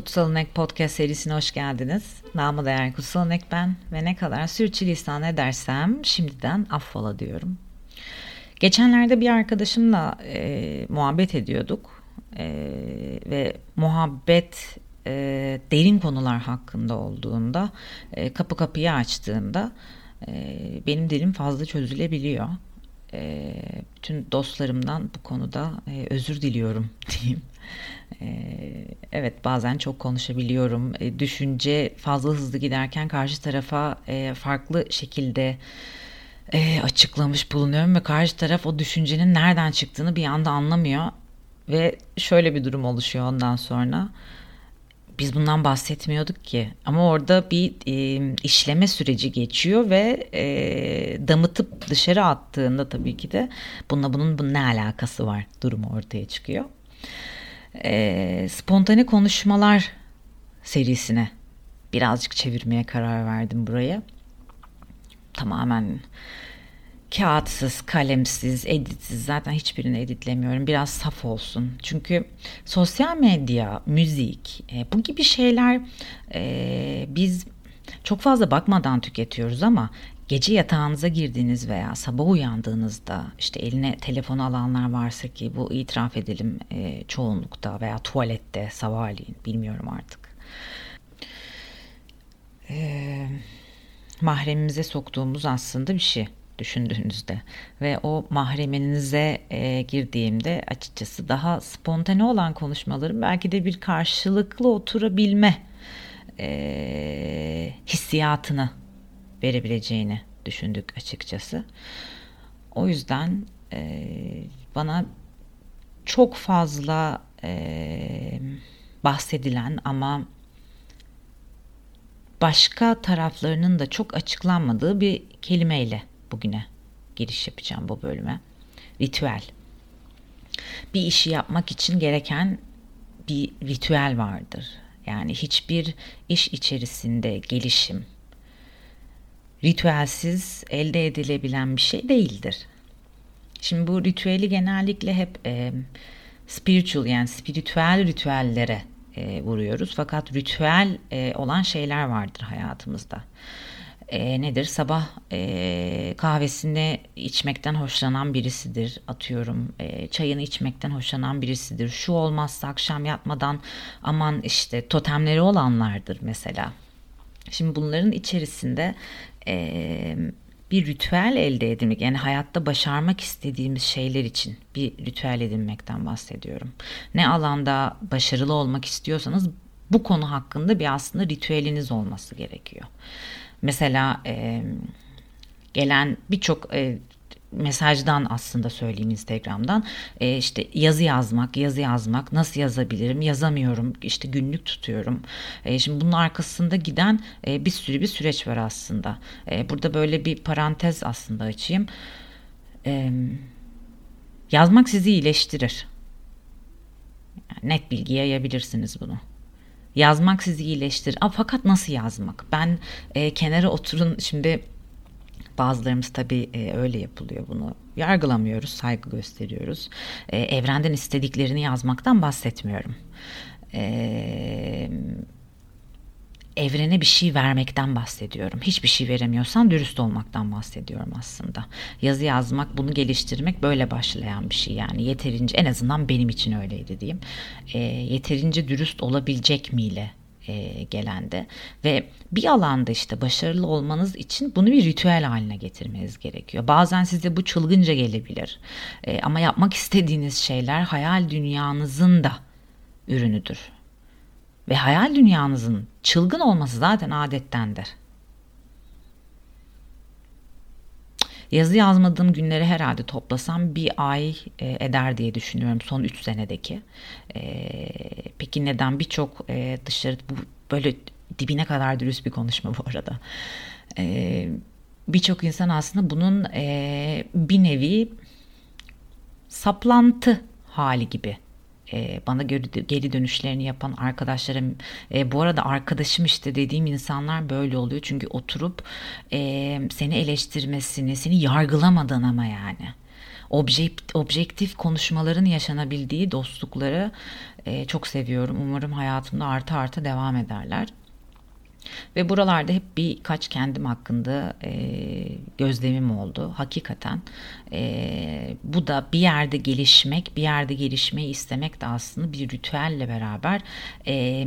Kutsal Inek Podcast serisine hoş geldiniz. Namı değer Kutsal Inek ben ve ne kadar sürçülisan edersem şimdiden affola diyorum. Geçenlerde bir arkadaşımla e, muhabbet ediyorduk e, ve muhabbet e, derin konular hakkında olduğunda e, kapı kapıyı açtığında e, benim dilim fazla çözülebiliyor. E, bütün dostlarımdan bu konuda e, özür diliyorum diyeyim. Ee, evet bazen çok konuşabiliyorum. Ee, düşünce fazla hızlı giderken karşı tarafa e, farklı şekilde e, açıklamış bulunuyorum ve karşı taraf o düşüncenin nereden çıktığını bir anda anlamıyor ve şöyle bir durum oluşuyor ondan sonra. Biz bundan bahsetmiyorduk ki ama orada bir e, işleme süreci geçiyor ve e, damıtıp dışarı attığında tabii ki de bununla bunun, bunun ne alakası var durumu ortaya çıkıyor e, spontane konuşmalar serisine birazcık çevirmeye karar verdim buraya. Tamamen kağıtsız, kalemsiz, editsiz zaten hiçbirini editlemiyorum. Biraz saf olsun. Çünkü sosyal medya, müzik e, bu gibi şeyler e, biz çok fazla bakmadan tüketiyoruz ama gece yatağınıza girdiğiniz veya sabah uyandığınızda işte eline telefonu alanlar varsa ki bu itiraf edelim e, çoğunlukta veya tuvalette sabahleyin bilmiyorum artık. E, mahremimize soktuğumuz aslında bir şey düşündüğünüzde ve o mahreminize e, girdiğimde açıkçası daha spontane olan konuşmaların belki de bir karşılıklı oturabilme e, hissiyatını verebileceğini düşündük açıkçası. O yüzden e, bana çok fazla e, bahsedilen ama başka taraflarının da çok açıklanmadığı bir kelimeyle bugüne giriş yapacağım bu bölüme. Ritüel. Bir işi yapmak için gereken bir ritüel vardır. Yani hiçbir iş içerisinde gelişim, ritüelsiz elde edilebilen bir şey değildir. Şimdi bu ritüeli genellikle hep e, spiritual yani spiritüel ritüellere e, vuruyoruz. Fakat ritüel e, olan şeyler vardır hayatımızda. E, nedir? Sabah e, kahvesini içmekten hoşlanan birisidir. Atıyorum e, çayını içmekten hoşlanan birisidir. Şu olmazsa akşam yatmadan aman işte totemleri olanlardır mesela. Şimdi bunların içerisinde e, bir ritüel elde edinmek yani hayatta başarmak istediğimiz şeyler için bir ritüel edinmekten bahsediyorum. Ne alanda başarılı olmak istiyorsanız bu konu hakkında bir aslında ritüeliniz olması gerekiyor. Mesela e, gelen birçok e, mesajdan aslında söyleyeyim Instagram'dan. E, işte yazı yazmak yazı yazmak nasıl yazabilirim yazamıyorum işte günlük tutuyorum. E, şimdi bunun arkasında giden e, bir sürü bir süreç var aslında. E, burada böyle bir parantez aslında açayım. E, yazmak sizi iyileştirir. Yani net bilgi yayabilirsiniz bunu. Yazmak sizi iyileştirir. Aa, fakat nasıl yazmak? Ben e, kenara oturun şimdi Bazılarımız tabii e, öyle yapılıyor bunu. Yargılamıyoruz, saygı gösteriyoruz. E, evrenden istediklerini yazmaktan bahsetmiyorum. E, evrene bir şey vermekten bahsediyorum. Hiçbir şey veremiyorsan dürüst olmaktan bahsediyorum aslında. Yazı yazmak, bunu geliştirmek böyle başlayan bir şey yani. Yeterince en azından benim için öyleydi diyeyim. Yeterince dürüst olabilecek miyle e, gelende ve bir alanda işte başarılı olmanız için bunu bir ritüel haline getirmeniz gerekiyor. Bazen size bu çılgınca gelebilir e, ama yapmak istediğiniz şeyler hayal dünyanızın da ürünüdür. Ve hayal dünyanızın çılgın olması zaten adettendir. Yazı yazmadığım günleri herhalde toplasam bir ay e, eder diye düşünüyorum son 3 senedeki. E, peki neden birçok e, dışarı bu böyle dibine kadar dürüst bir konuşma bu arada. E, birçok insan aslında bunun e, bir nevi saplantı hali gibi e, bana geri, dönüşlerini yapan arkadaşlarım e, bu arada arkadaşım işte dediğim insanlar böyle oluyor çünkü oturup e, seni eleştirmesini seni yargılamadan ama yani Objekt, objektif konuşmaların yaşanabildiği dostlukları e, çok seviyorum. Umarım hayatımda artı artı devam ederler. Ve buralarda hep birkaç kendim hakkında e, gözlemim oldu. Hakikaten e, bu da bir yerde gelişmek, bir yerde gelişmeyi istemek de aslında bir ritüelle beraber e,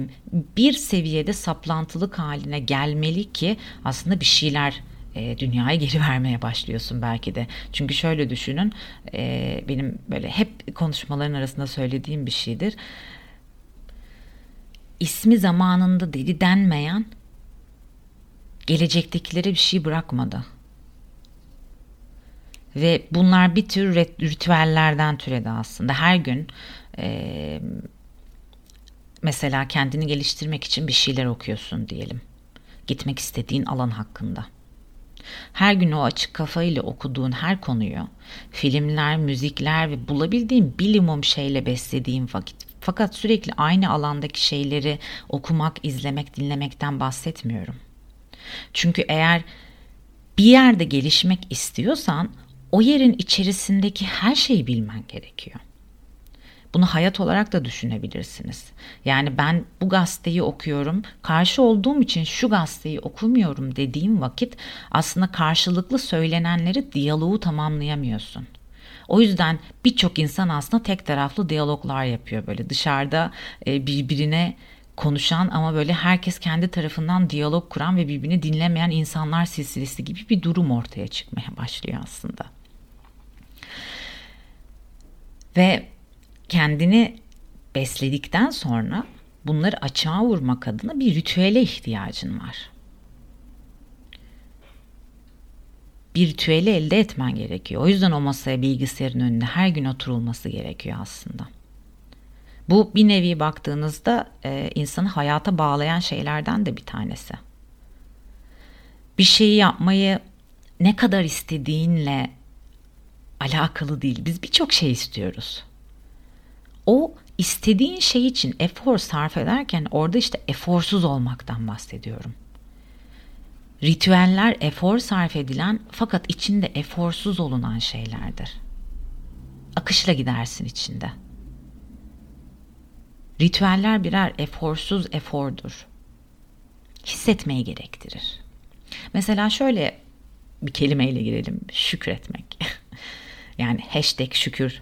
bir seviyede saplantılık haline gelmeli ki aslında bir şeyler e, dünyaya geri vermeye başlıyorsun belki de. Çünkü şöyle düşünün benim böyle hep konuşmaların arasında söylediğim bir şeydir. İsmi zamanında deli denmeyen gelecektekilere bir şey bırakmadı. Ve bunlar bir tür ritüellerden türedi aslında. Her gün e, mesela kendini geliştirmek için bir şeyler okuyorsun diyelim. Gitmek istediğin alan hakkında. Her gün o açık kafayla okuduğun her konuyu, filmler, müzikler ve bulabildiğin bilimum şeyle beslediğin vakit fakat sürekli aynı alandaki şeyleri okumak, izlemek, dinlemekten bahsetmiyorum. Çünkü eğer bir yerde gelişmek istiyorsan o yerin içerisindeki her şeyi bilmen gerekiyor. Bunu hayat olarak da düşünebilirsiniz. Yani ben bu gazeteyi okuyorum, karşı olduğum için şu gazeteyi okumuyorum dediğim vakit aslında karşılıklı söylenenleri diyaloğu tamamlayamıyorsun. O yüzden birçok insan aslında tek taraflı diyaloglar yapıyor böyle dışarıda e, birbirine konuşan ama böyle herkes kendi tarafından diyalog kuran ve birbirini dinlemeyen insanlar silsilesi gibi bir durum ortaya çıkmaya başlıyor aslında. Ve kendini besledikten sonra bunları açığa vurmak adına bir ritüele ihtiyacın var. Bir ritüeli elde etmen gerekiyor. O yüzden o masaya bilgisayarın önünde her gün oturulması gerekiyor aslında. Bu bir nevi baktığınızda e, insanı hayata bağlayan şeylerden de bir tanesi. Bir şeyi yapmayı ne kadar istediğinle alakalı değil. Biz birçok şey istiyoruz. O istediğin şey için efor sarf ederken orada işte eforsuz olmaktan bahsediyorum. Ritüeller efor sarf edilen fakat içinde eforsuz olunan şeylerdir. Akışla gidersin içinde. Ritüeller birer eforsuz efordur. Hissetmeyi gerektirir. Mesela şöyle bir kelimeyle girelim. Şükretmek. yani hashtag şükür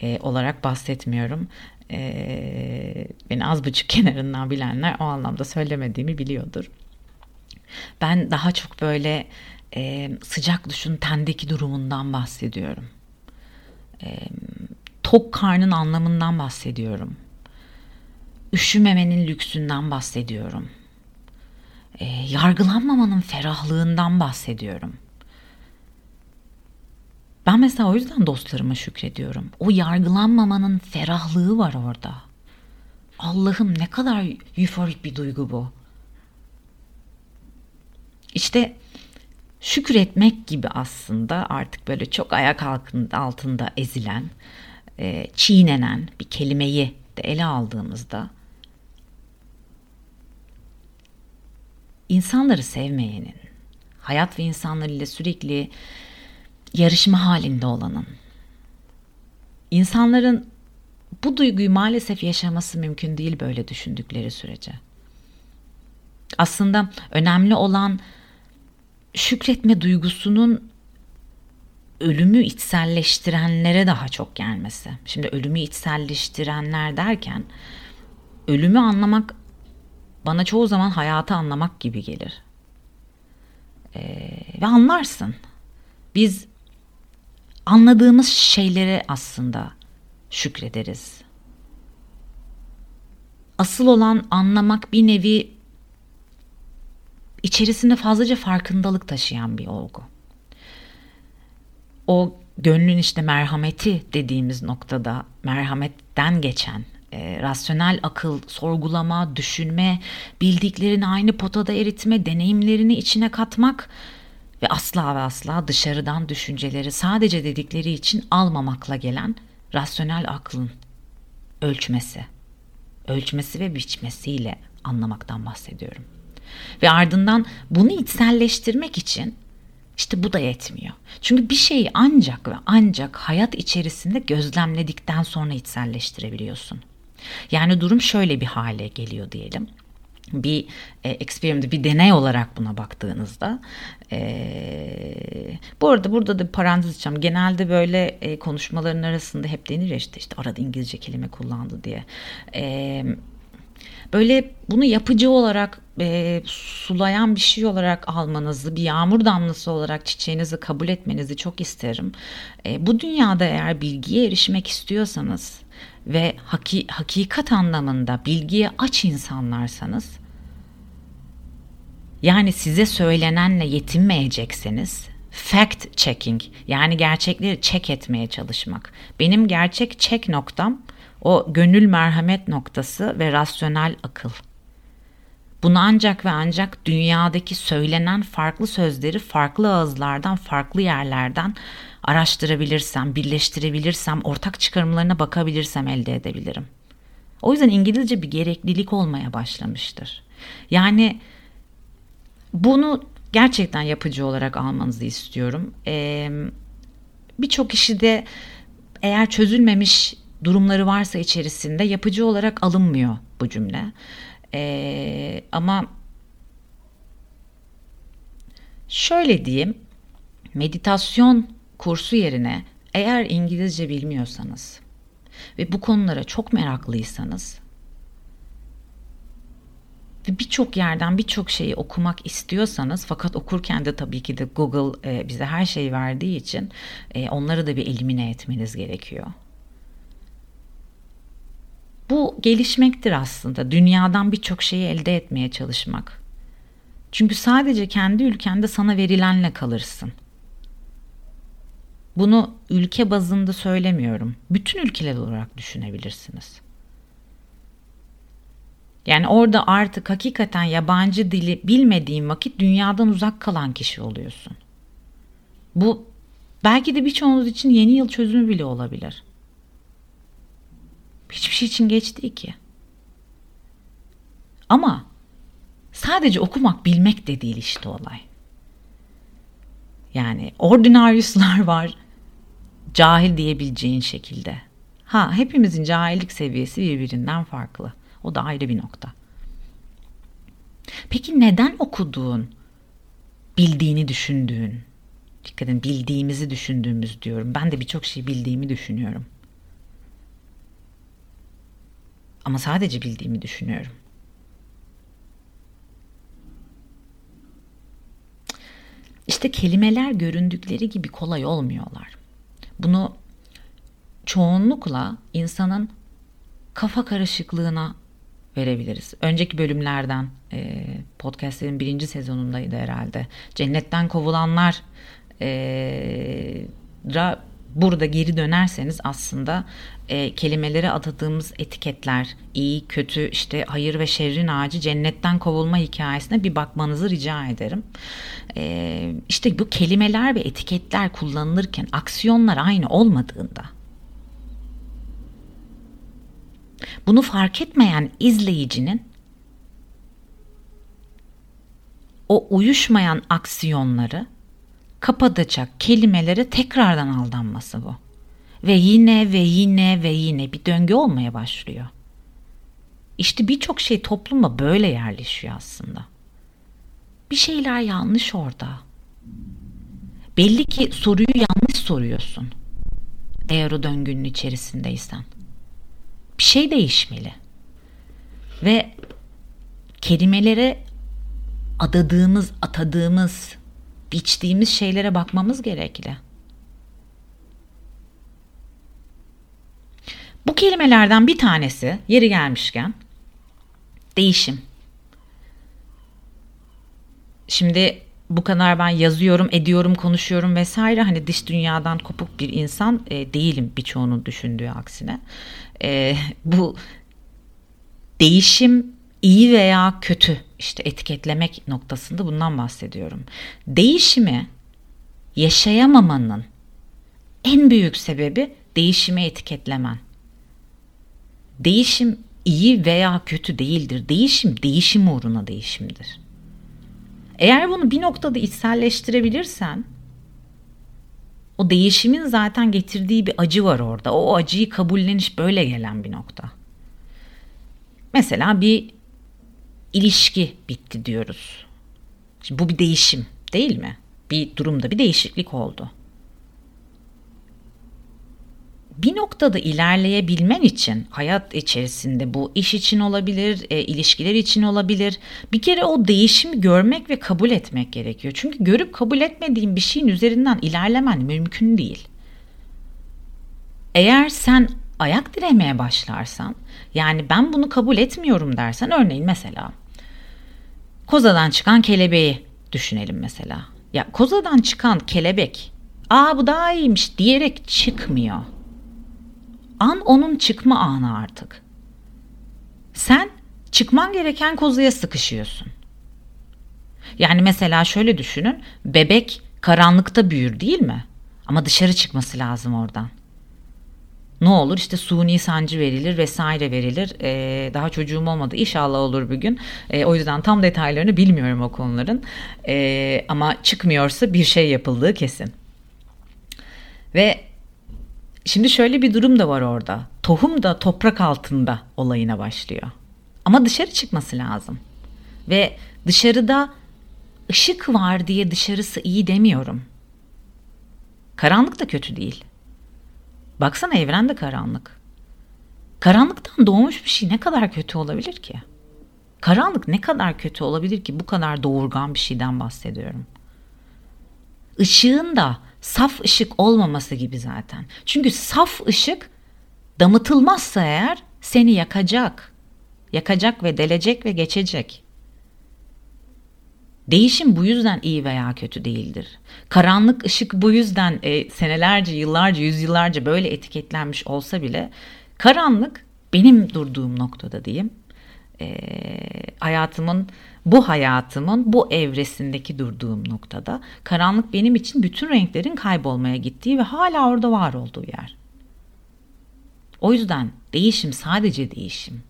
e, olarak bahsetmiyorum. E, beni az buçuk kenarından bilenler o anlamda söylemediğimi biliyordur. Ben daha çok böyle e, sıcak duşun tendeki durumundan bahsediyorum. E, tok karnın anlamından bahsediyorum üşümemenin lüksünden bahsediyorum. E, yargılanmamanın ferahlığından bahsediyorum. Ben mesela o yüzden dostlarıma şükrediyorum. O yargılanmamanın ferahlığı var orada. Allah'ım ne kadar euforik bir duygu bu. İşte şükretmek gibi aslında artık böyle çok ayak altında ezilen, e, çiğnenen bir kelimeyi de ele aldığımızda insanları sevmeyenin, hayat ve insanlarıyla sürekli yarışma halinde olanın, insanların bu duyguyu maalesef yaşaması mümkün değil böyle düşündükleri sürece. Aslında önemli olan şükretme duygusunun ölümü içselleştirenlere daha çok gelmesi. Şimdi ölümü içselleştirenler derken ölümü anlamak bana çoğu zaman hayatı anlamak gibi gelir. Ee, ve anlarsın. Biz anladığımız şeylere aslında şükrederiz. Asıl olan anlamak bir nevi içerisinde fazlaca farkındalık taşıyan bir olgu. O gönlün işte merhameti dediğimiz noktada merhametten geçen e, rasyonel akıl, sorgulama, düşünme, bildiklerini aynı potada eritme, deneyimlerini içine katmak ve asla ve asla dışarıdan düşünceleri sadece dedikleri için almamakla gelen rasyonel aklın ölçmesi, ölçmesi ve biçmesiyle anlamaktan bahsediyorum. Ve ardından bunu içselleştirmek için İşte bu da yetmiyor. Çünkü bir şeyi ancak ve ancak hayat içerisinde gözlemledikten sonra içselleştirebiliyorsun. Yani durum şöyle bir hale geliyor diyelim bir e, experiment, bir deney olarak buna baktığınızda e, bu arada burada da bir parantez açacağım. Genelde böyle e, konuşmaların arasında hep denir ya işte, işte arada İngilizce kelime kullandı diye. E, böyle bunu yapıcı olarak e, sulayan bir şey olarak almanızı, bir yağmur damlası olarak çiçeğinizi kabul etmenizi çok isterim. E, bu dünyada eğer bilgiye erişmek istiyorsanız ve haki, hakikat anlamında bilgiye aç insanlarsanız yani size söylenenle yetinmeyecekseniz fact checking yani gerçekleri check etmeye çalışmak. Benim gerçek check noktam o gönül merhamet noktası ve rasyonel akıl. Bunu ancak ve ancak dünyadaki söylenen farklı sözleri farklı ağızlardan, farklı yerlerden araştırabilirsem, birleştirebilirsem, ortak çıkarımlarına bakabilirsem elde edebilirim. O yüzden İngilizce bir gereklilik olmaya başlamıştır. Yani bunu gerçekten yapıcı olarak almanızı istiyorum. Ee, Birçok kişi de eğer çözülmemiş durumları varsa içerisinde yapıcı olarak alınmıyor bu cümle. Ee, ama şöyle diyeyim, meditasyon kursu yerine eğer İngilizce bilmiyorsanız ve bu konulara çok meraklıysanız ve birçok yerden birçok şeyi okumak istiyorsanız fakat okurken de tabii ki de Google e, bize her şeyi verdiği için e, onları da bir elimine etmeniz gerekiyor. Bu gelişmektir aslında. Dünyadan birçok şeyi elde etmeye çalışmak. Çünkü sadece kendi ülkende sana verilenle kalırsın. Bunu ülke bazında söylemiyorum. Bütün ülkeler olarak düşünebilirsiniz. Yani orada artık hakikaten yabancı dili bilmediğin vakit dünyadan uzak kalan kişi oluyorsun. Bu belki de birçoğunuz için yeni yıl çözümü bile olabilir. Hiçbir şey için geç değil ki. Ama sadece okumak bilmek de değil işte olay. Yani ordinaryuslar var cahil diyebileceğin şekilde. Ha hepimizin cahillik seviyesi birbirinden farklı. O da ayrı bir nokta. Peki neden okuduğun, bildiğini düşündüğün, dikkat edin bildiğimizi düşündüğümüz diyorum. Ben de birçok şey bildiğimi düşünüyorum. Ama sadece bildiğimi düşünüyorum. İşte kelimeler göründükleri gibi kolay olmuyorlar. Bunu çoğunlukla insanın kafa karışıklığına verebiliriz. Önceki bölümlerden e, podcastlerin birinci sezonundaydı herhalde. Cennetten kovulanlar e, burada geri dönerseniz aslında e, kelimelere adadığımız etiketler iyi, kötü, işte hayır ve şerrin ağacı cennetten kovulma hikayesine bir bakmanızı rica ederim. E, işte bu kelimeler ve etiketler kullanılırken aksiyonlar aynı olmadığında Bunu fark etmeyen izleyicinin o uyuşmayan aksiyonları kapatacak kelimelere tekrardan aldanması bu. Ve yine ve yine ve yine bir döngü olmaya başlıyor. İşte birçok şey topluma böyle yerleşiyor aslında. Bir şeyler yanlış orada. Belli ki soruyu yanlış soruyorsun. Eğer o döngünün içerisindeysen bir şey değişmeli. Ve kelimelere adadığımız, atadığımız, biçtiğimiz şeylere bakmamız gerekli. Bu kelimelerden bir tanesi yeri gelmişken değişim. Şimdi bu kadar ben yazıyorum, ediyorum, konuşuyorum vesaire hani dış dünyadan kopuk bir insan e, değilim birçoğunun düşündüğü aksine. E, bu değişim iyi veya kötü işte etiketlemek noktasında bundan bahsediyorum. Değişimi yaşayamamanın en büyük sebebi değişime etiketlemen. Değişim iyi veya kötü değildir. Değişim değişim uğruna değişimdir. Eğer bunu bir noktada içselleştirebilirsen o değişimin zaten getirdiği bir acı var orada. O acıyı kabulleniş böyle gelen bir nokta. Mesela bir ilişki bitti diyoruz. Şimdi bu bir değişim değil mi? Bir durumda bir değişiklik oldu. bir noktada ilerleyebilmen için hayat içerisinde bu iş için olabilir, e, ilişkiler için olabilir. Bir kere o değişimi görmek ve kabul etmek gerekiyor. Çünkü görüp kabul etmediğin bir şeyin üzerinden ilerlemen mümkün değil. Eğer sen ayak diremeye başlarsan, yani ben bunu kabul etmiyorum dersen örneğin mesela kozadan çıkan kelebeği düşünelim mesela. Ya kozadan çıkan kelebek, aa bu daha iyiymiş diyerek çıkmıyor an onun çıkma anı artık. Sen çıkman gereken kozaya sıkışıyorsun. Yani mesela şöyle düşünün. Bebek karanlıkta büyür değil mi? Ama dışarı çıkması lazım oradan. Ne olur işte suni sancı verilir vesaire verilir. Ee, daha çocuğum olmadı inşallah olur bir gün. Ee, o yüzden tam detaylarını bilmiyorum o konuların. Ee, ama çıkmıyorsa bir şey yapıldığı kesin. Ve Şimdi şöyle bir durum da var orada. Tohum da toprak altında olayına başlıyor. Ama dışarı çıkması lazım. Ve dışarıda ışık var diye dışarısı iyi demiyorum. Karanlık da kötü değil. Baksana evren de karanlık. Karanlıktan doğmuş bir şey ne kadar kötü olabilir ki? Karanlık ne kadar kötü olabilir ki bu kadar doğurgan bir şeyden bahsediyorum. Işığın da saf ışık olmaması gibi zaten. Çünkü saf ışık damıtılmazsa eğer seni yakacak. Yakacak ve delecek ve geçecek. Değişim bu yüzden iyi veya kötü değildir. Karanlık ışık bu yüzden e, senelerce, yıllarca, yüzyıllarca böyle etiketlenmiş olsa bile karanlık benim durduğum noktada diyeyim. E, hayatımın bu hayatımın bu evresindeki durduğum noktada karanlık benim için bütün renklerin kaybolmaya gittiği ve hala orada var olduğu yer. O yüzden değişim sadece değişim.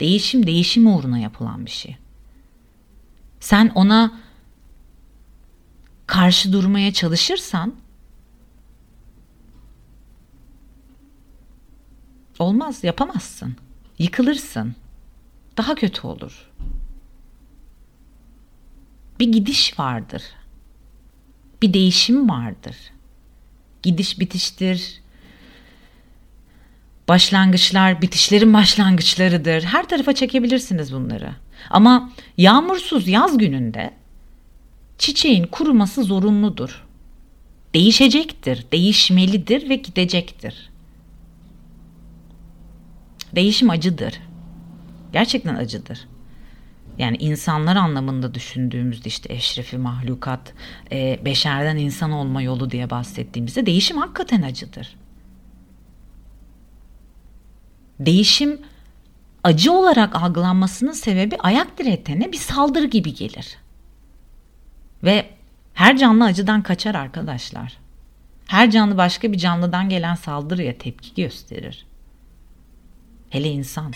Değişim değişim uğruna yapılan bir şey. Sen ona karşı durmaya çalışırsan olmaz, yapamazsın. Yıkılırsın. Daha kötü olur bir gidiş vardır. Bir değişim vardır. Gidiş bitiştir. Başlangıçlar bitişlerin başlangıçlarıdır. Her tarafa çekebilirsiniz bunları. Ama yağmursuz yaz gününde çiçeğin kuruması zorunludur. Değişecektir, değişmelidir ve gidecektir. Değişim acıdır. Gerçekten acıdır yani insanlar anlamında düşündüğümüzde işte eşrefi mahlukat, e, beşerden insan olma yolu diye bahsettiğimizde değişim hakikaten acıdır. Değişim acı olarak algılanmasının sebebi ayak diretene bir saldırı gibi gelir. Ve her canlı acıdan kaçar arkadaşlar. Her canlı başka bir canlıdan gelen saldırıya tepki gösterir. Hele insan.